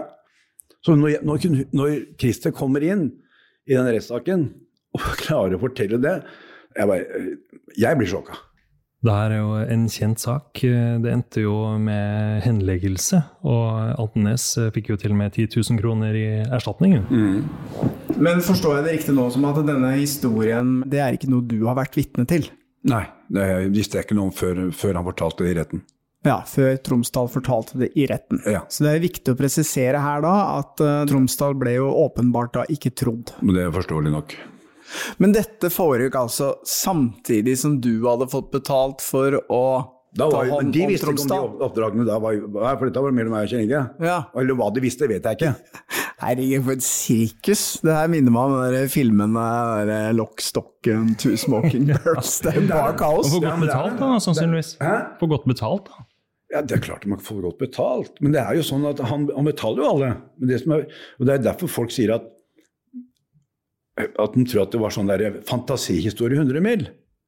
Så når, når, når Christer kommer inn i den rettssaken og [laughs] klarer å fortelle det Jeg, bare, jeg blir sjokka. Det her er jo en kjent sak. Det endte jo med henleggelse, og Altenes fikk jo til og med 10 000 kroner i erstatning. Men forstår jeg det riktig nå som at denne historien, det er ikke noe du har vært vitne til? Nei, det visste jeg ikke noe om før, før han fortalte det i retten. Ja, før Tromsdal fortalte det i retten. Ja. Så det er viktig å presisere her da at uh, Tromsdal ble jo åpenbart da ikke trodd. Men det er forståelig nok. Men dette foregikk altså samtidig som du hadde fått betalt for å Da var, ta hånd de om visste ikke om Tromsdal. de oppdragene da var, var For dette var mellom meg og Kjell Inge. Ja. Eller hva de visste, vet jeg ikke. [laughs] Herregud, for et sirkus. Det her minner meg om den filmen der der Lock, Stock and Two Smoking [laughs] Birds. Det er bare kaos. Og for godt betalt, da, sannsynligvis. Hæ? For godt betalt, da. Ja, Det er klart man får godt betalt, men det er jo sånn at han, han betaler jo alle. Men det som er, og Det er derfor folk sier at at han tror at det var sånn der fantasihistorie 100 mil.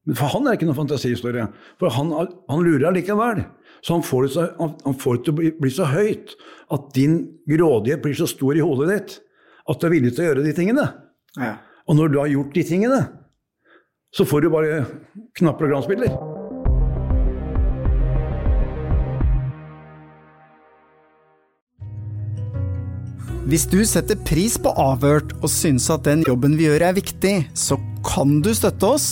Men for han er det ikke noen fantasihistorie. For han, han lurer allikevel. Så han får det, så, han, han får det til å bli, bli så høyt at din grådighet blir så stor i hodet ditt at du er villig til å gjøre de tingene. Ja. Og når du har gjort de tingene, så får du bare knapper og glansbilder. Hvis du setter pris på Avhørt og syns at den jobben vi gjør er viktig, så kan du støtte oss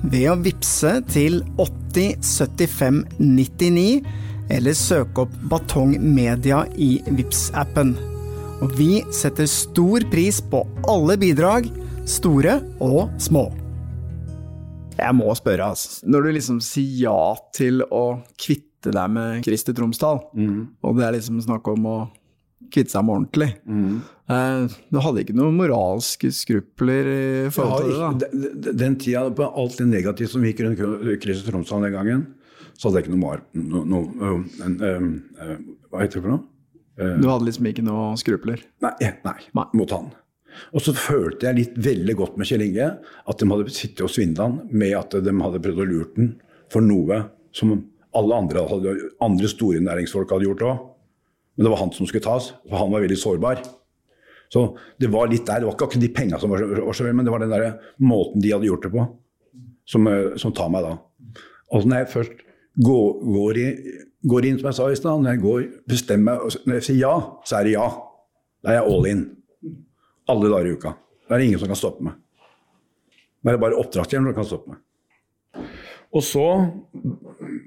ved å vippse til 8075 99, eller søke opp Batong Media i vips appen Og vi setter stor pris på alle bidrag, store og små. Jeg må spørre, altså. Når du liksom sier ja til å kvitte deg med Christer Tromsdal, og det er liksom snakk om å kvitte seg med ordentlig eh, Du hadde ikke noen moralske skrupler i forhold til det? da? den, den- tida, på alt det negative som gikk rundt Christer Tromsø den gangen, så hadde jeg ikke noe mar... No, no, en, em, eh, hva heter det for noe? Du hadde liksom ikke noen skrupler? Nei, eh, nei, Nei. mot han. Og så følte jeg litt veldig godt med Kjell Inge at de hadde sittet og svindla han med at de hadde prøvd å lure den for noe som alle andre, andre store næringsfolk hadde gjort òg. Men det var han som skulle tas, for han var veldig sårbar. Så det var litt der. Det var ikke akkurat de penga som var så, vel, men det var den der måten de hadde gjort det på, som, eh, som tar meg da. Og når jeg først går, går, i, går inn, som jeg sa i stad, når jeg går, bestemmer når jeg sier ja, så er det ja. Da er jeg all in. Alle dager i uka. Da er det ingen som kan stoppe meg. Da er det bare oppdragsgiveren som kan stoppe meg. Og så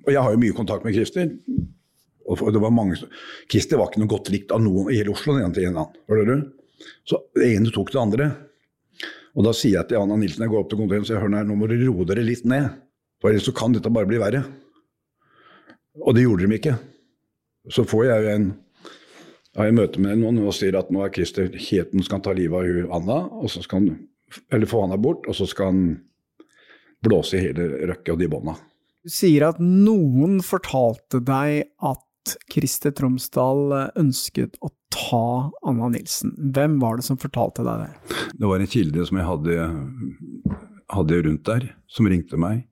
Og jeg har jo mye kontakt med Christer. Og det var mange, som- Christer var ikke noe godt likt av noen i hele Oslo. den ene til en annen, hører du? Så det ene tok det andre. Og da sier jeg til Anna Nilsen jeg går opp til kontoret og sier, hør her, nå må dere roe dere litt ned. For ellers så kan dette bare bli verre. Og det gjorde de ikke. Så får jeg jo en har jeg møte med noen og sier at nå er Christer helt nå skal ta livet av Anna, og så skal han, eller få Anna bort, og så skal han blåse i hele Røkke og de bånda. Du sier at noen fortalte deg at Christer Tromsdal ønsket å ta Anna Nilsen. Hvem var det som fortalte deg det? Det var en kilde som jeg hadde, hadde rundt der, som ringte meg.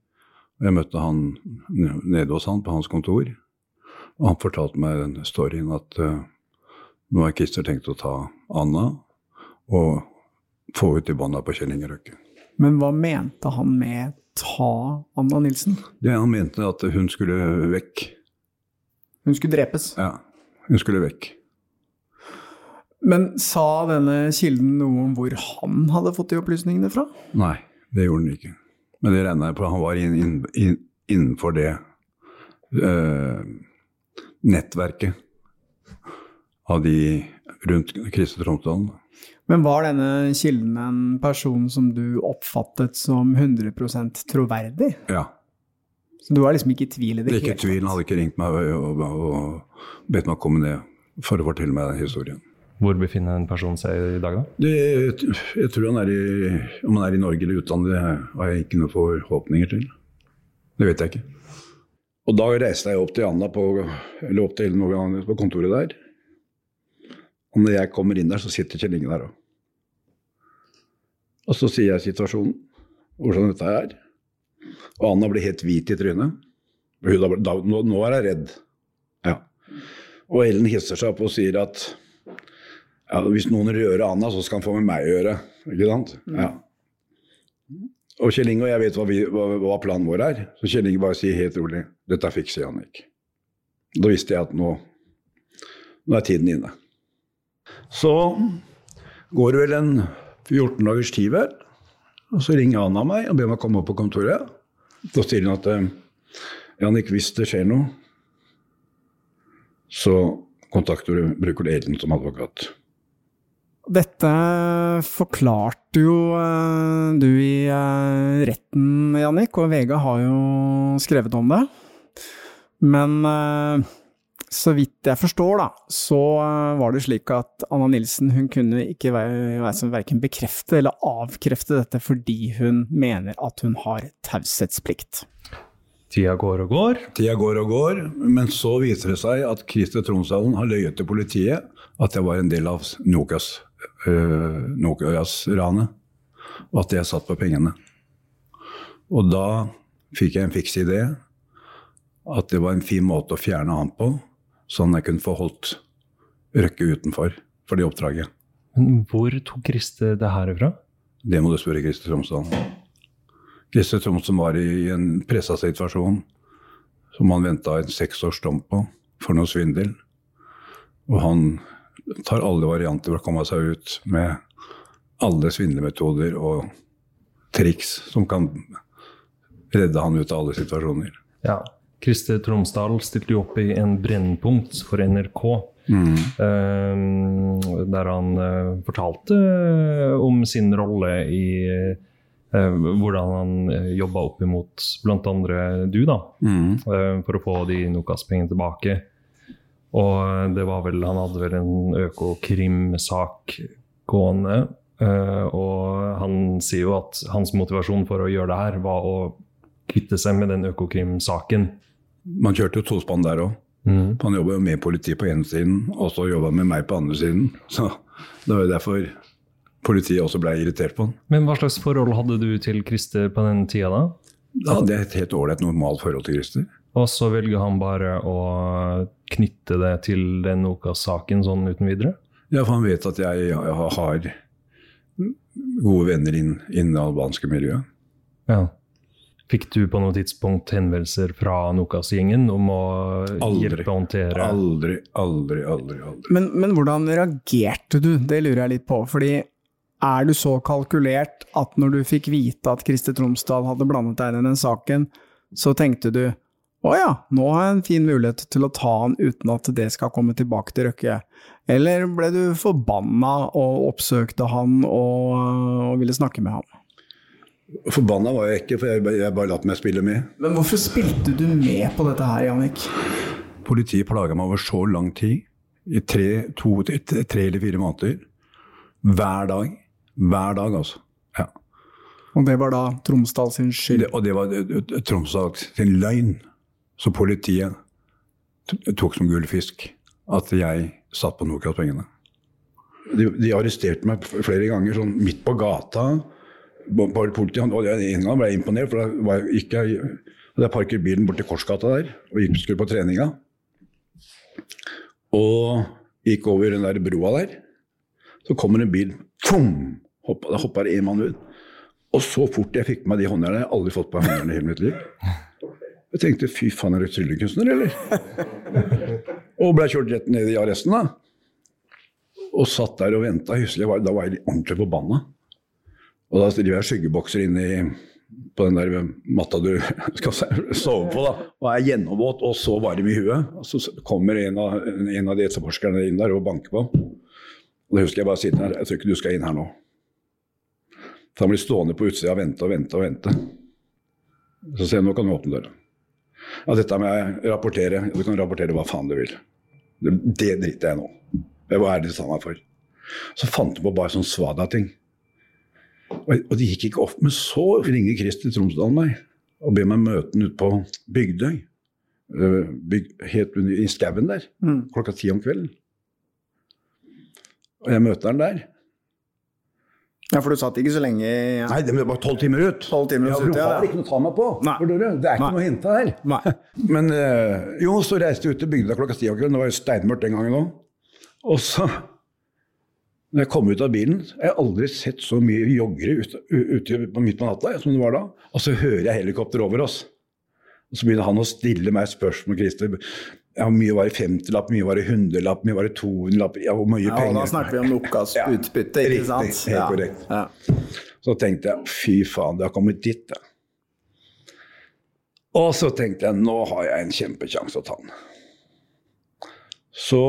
Jeg møtte han nede hos han på hans kontor, og han fortalte meg den storyen at uh, nå har Christer tenkt å ta Anna og få ut i bånda på Kjell Inge Røkke. Men hva mente han med ta Anna Nilsen? Det Han mente at hun skulle vekk. Hun skulle drepes. Ja, hun skulle vekk. Men sa denne kilden noe om hvor han hadde fått de opplysningene fra? Nei, det gjorde han ikke. Men det regna jeg på. Han var inn, inn, inn, innenfor det eh, nettverket av de rundt Christer Tromsdalen. Men var denne kilden en person som du oppfattet som 100% troverdig? Ja. Så du var liksom ikke i tvil i det Det er ikke hele tvil. Han hadde ikke ringt meg og, og, og bedt meg komme ned for å fortelle meg den historien. Hvor befinner en person seg i dag, da? Det, jeg tror han er i, Om han er i Norge eller utlandet, det har jeg ikke noen forhåpninger til. Det vet jeg ikke. Og da reiste jeg opp til Anna på, eller opp til noen på kontoret der. Og når jeg kommer inn der, så sitter Kjell Inge der òg. Og så sier jeg situasjonen, hvordan dette er. Og Anna ble helt hvit i trynet. Da, da, nå, nå er hun redd. Ja. Og Ellen hisser seg opp og sier at ja, hvis noen rører Anna, så skal han få med meg å gjøre. Ikke sant? Ja. Og Kjell Inge og jeg vet hva, vi, hva, hva planen vår er. Så Kjell Inge bare sier helt rolig dette fikser Jannik. Da visste jeg at nå, nå er tiden inne. Så går det vel en 14 dagers tid vel, og så ringer Anna meg og ber meg komme opp på kontoret. Da sier hun at eh, Jannik, hvis det skjer noe, så kontakter du, bruker du Elin som advokat. Dette forklarte jo eh, du i eh, retten, Jannik, og VG har jo skrevet om det. Men så vidt jeg forstår, da, så eh, var det slik at Anna Nilsen hun kunne ikke verken bekrefte eller avkrefte dette fordi hun mener at hun har taushetsplikt. Tida går og går. Tida går og går, men så viser det seg at Christer Tronsdalen har løyet til politiet at jeg var en del av Nokias øh, Nokas-ranet, og at jeg satt på pengene. Og da fikk jeg en fiks idé at det var en fin måte å fjerne han på, sånn jeg kunne få holdt Røkke utenfor for det oppdraget. Men hvor tok Kriste det her ifra? Det må du spørre Kriste Tromsdalen. Kriste Tromsdalen var i en pressa situasjon som han venta en seks års dom på for noe svindel. Og han tar alle varianter for å komme seg ut med alle svindlemetoder og triks som kan redde han ut av alle situasjoner. Ja. Christer Tromsdal stilte jo opp i en Brennpunkt for NRK. eh, der han uh, fortalte om sin rolle i eh, hvordan han uh, jobba opp imot bl.a. du, da. eh, for å få de Nokas-pengene tilbake. Og det var vel Han hadde vel en Økokrim-sak gående. Uh, og han sier jo at hans motivasjon for å gjøre det her var å kvitte seg med den Økokrim-saken. Man kjørte jo tospann der òg. Han jobba med politiet på ene siden, og så jobba med meg på andre siden. [laughs] Så det var jo derfor politiet også ble irritert på han. Men hva slags forhold hadde du til Christer på den tida da? Da hadde jeg et helt ålreit, normalt forhold til Christer. Og så velger han bare å knytte det til den Nokas-saken sånn uten videre? Ja, for han vet at jeg, jeg har gode venner innen det albanske miljøet. Ja. Fikk du på noe tidspunkt henvendelser fra Nokas-gjengen om å Aldri. hjelpe å håndtere Aldri, aldri, aldri. aldri. Men, men hvordan reagerte du? Det lurer jeg litt på. Fordi er du så kalkulert at når du fikk vite at Kriste Tromsdal hadde blandet deg inn i den saken, så tenkte du å ja, nå har jeg en fin mulighet til å ta han uten at det skal komme tilbake til Røkke. Eller ble du forbanna og oppsøkte han og, og ville snakke med ham? Forbanna var jeg ikke, for jeg, jeg bare lot meg spille med. Men hvorfor spilte du med på dette her, Jannik? Politiet plaga meg over så lang tid. I tre, to, tre, tre eller fire måneder. Hver dag. Hver dag, altså. Ja. Og det var da Tromsdal sin skyld? Det, og det var Tromsdal sin løgn. Så politiet tok som gullfisk at jeg satt på Nokas-pengene. De, de arresterte meg flere ganger, sånn midt på gata. Politiet, og En gang ble jeg imponert, for da var jeg, ikke hadde jeg parkert bilen borti Korsgata der og gikk, skulle på treninga. Og gikk over den der broa der. Så kommer en bil. Fum! Hoppa, da hoppa det en mann ut. Og så fort jeg fikk på meg de håndjernene Jeg har aldri fått på meg håndjern i hele mitt liv. Jeg tenkte fy faen, er du tryllekunstner, eller? Og ble kjørt rett ned i arresten, da. Og satt der og venta. Da var jeg ordentlig forbanna. Og da driver jeg skyggebokser inne i på den der matta du [laughs] skal sove på, da. Og er gjennomvåt og så varm i huet. Og så kommer en av, en av de etterforskerne inn der og banker på. Og da husker jeg bare sitte her. Jeg tror ikke du skal inn her nå. Så han blir stående på utsida og vente og vente og vente. Så sier jeg nå kan du åpne døra. Ja, dette med å rapportere Du kan rapportere hva faen du vil. Det, det driter jeg nå. Det var sa meg for. Så fant du på bare sånn svada-ting. Og, det gikk ikke opp. Men så ringer Christer Tromsdal meg og ber meg møte han ute på Bygdøy. Øh, Byg, helt under- i skauen der. Klokka ti om kvelden. Og jeg møter han der. Ja, for du satt ikke så lenge i Nei, det var bare tolv timer ut. 12 timer ja, ut, ja, har ikke noe å ta meg på. Nei. Det er ikke Nei. noe å hente her. Nei. [laughs] Men eh, jo, så reiste jeg ut til bygda klokka ti om kvelden. Det var jo steinmørkt den gangen òg. Og så, når jeg kom ut av bilen Jeg har aldri sett så mye joggere ute, ute på natta som det var da. Og så hører jeg helikopter over oss. Og så begynner han å stille meg spørsmål, Christer. Ja, hvor mye var det 50-lapp, mye var det 100-lapp, mye var det 200-lapp? Ja, hvor mye Ja, penger? da snakker vi om Nokas Ja, utbytte, ikke riktig, sant? helt ja. korrekt. Ja. Så tenkte jeg fy faen, det har kommet dit, da. Og så tenkte jeg nå har jeg en kjempekjanse å ta den. Så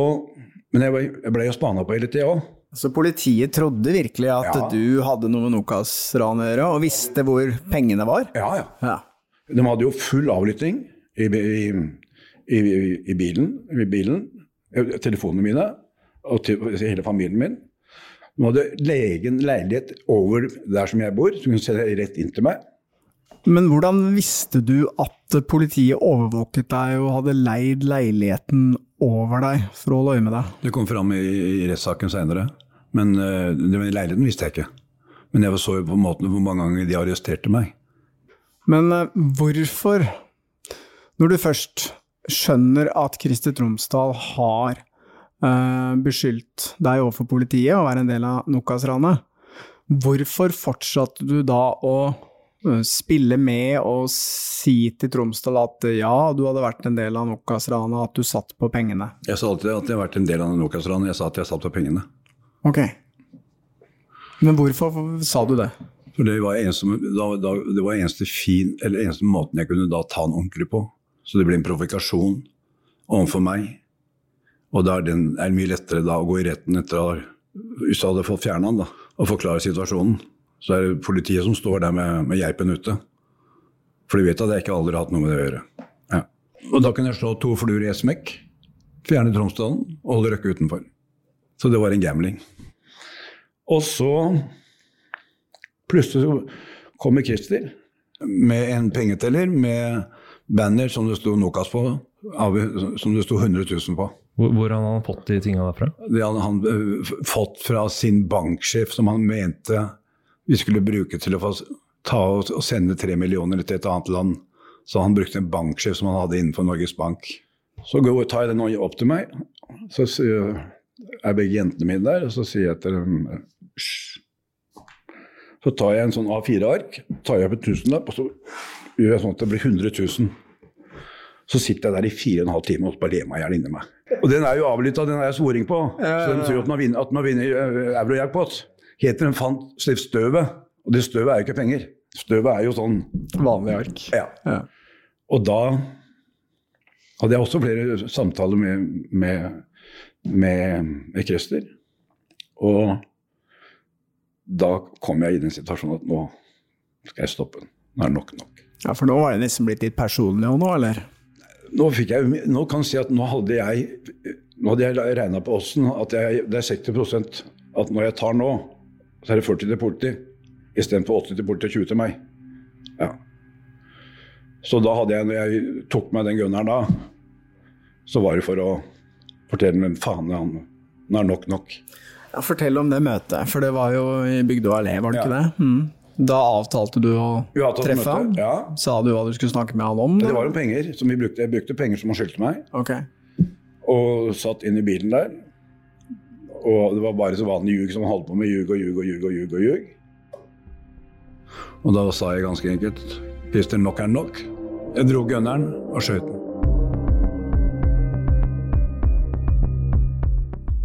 Men jeg, var, jeg ble jo spana på hele tida òg. Så politiet trodde virkelig at Ja. du hadde noe med Nokas-ranet å gjøre, og visste hvor pengene var? Ja, ja. Ja. De hadde jo full avlytting i, i, i, i, bilen, i bilen. eh, Telefonene mine og til, hele familien min. De hadde legen leilighet over der som jeg bor, som kunne se rett inn til meg. Men hvordan visste du at politiet overvåket deg og hadde leid leiligheten over deg for å holde øye med deg? Det kom fram i, i rettssaken seinere. Men uh, leiligheten visste jeg ikke. Men jeg så jo på en måte hvor mange ganger de arresterte meg. Men uh, hvorfor, når du først skjønner at Christer Tromsdal har uh, beskyldt deg overfor politiet og er en del av Nokas-ranet, hvorfor fortsatte du da å spille med og si til Tromsdal at ja, du hadde vært en del av Nokas-ranet, at du satt på pengene? Jeg sa alltid at jeg hadde vært en del av Nokas-ranet. Jeg sa at jeg satt på pengene. Ok. Men hvorfor sa du det? For det var eneste, eneste, eneste måten jeg kunne da ta den ordentlig på. Så det ble en provokasjon overfor meg. Og da er det mye lettere da å gå i retten etter å USA hadde fått fjerna den, da, og forklare situasjonen. Så er det politiet som står der med, med geipen ute. For de vet at jeg ikke aldri har hatt noe med det å gjøre. Ja. Og da kunne jeg slå to fluer i ett smekk. Fjerne Tromsdalen og holde Røkke utenfor. Så det var en gambling. Og så plutselig så kommer Christer med en pengeteller med banner som det sto Nokas på, som det sto 100 000 på. Hvor, hadde han fått de tinga derfra? Det hadde han øh, fått fra sin banksjef, som han mente vi skulle bruke til å få ta og, sende tre millioner til et annet land. Så han brukte en banksjef som han hadde innenfor Norges Bank. Så går, tar jeg den opp til meg, så er begge jentene mine der, og så sier jeg til dem. Så tar jeg en sånn A4-ark, tar jeg opp en tusenlapp, og så gjør jeg sånn at det blir 100 000. Så sitter jeg der i fire og en halv time og bare ler meg i hjel inni meg. Og den er jo avlytta, den har jeg svoring på. Så de tror at man vinner, at man vinner uh, eurojackpot. Heter den fant slipp støvet. Og det støvet er jo ikke penger. Støvet er jo sånn Vanlig ark. Ja. Ja. Og da hadde jeg også flere samtaler med, med, med, med krester. Og da kom jeg i den situasjonen at nå skal jeg stoppe. Nå er det nok nok. Ja, For nå var det nesten blitt litt personlig òg nå, eller? Nå, jeg, nå kan jeg si at nå hadde jeg nå hadde jeg regna på åssen at jeg, det er 60% at når jeg tar nå, så er det 40 til politi. Istedenfor 80 til politi og 20 til meg. Ja. Så da hadde jeg, når jeg tok meg den gunneren da, så var det for å fortelle dem faen, han nå er nok nok. Ja, Fortell om det møtet, for det var jo i Bygdø allé, var det Ja. ikke det? Mm. Da avtalte du å treffe ham? ja. Sa du hva du skulle snakke med han om? Da? det var jo penger som vi brukte. Jeg brukte penger som han skyldte meg, Okay. og satt inn i bilen der. Og det var bare så vanlig ljug som han holdt på med. Ljug og ljug og ljug og ljug. Og ljug. Og da sa jeg ganske enkelt Christer, nok er nok. Jeg dro gunneren og skjøt den.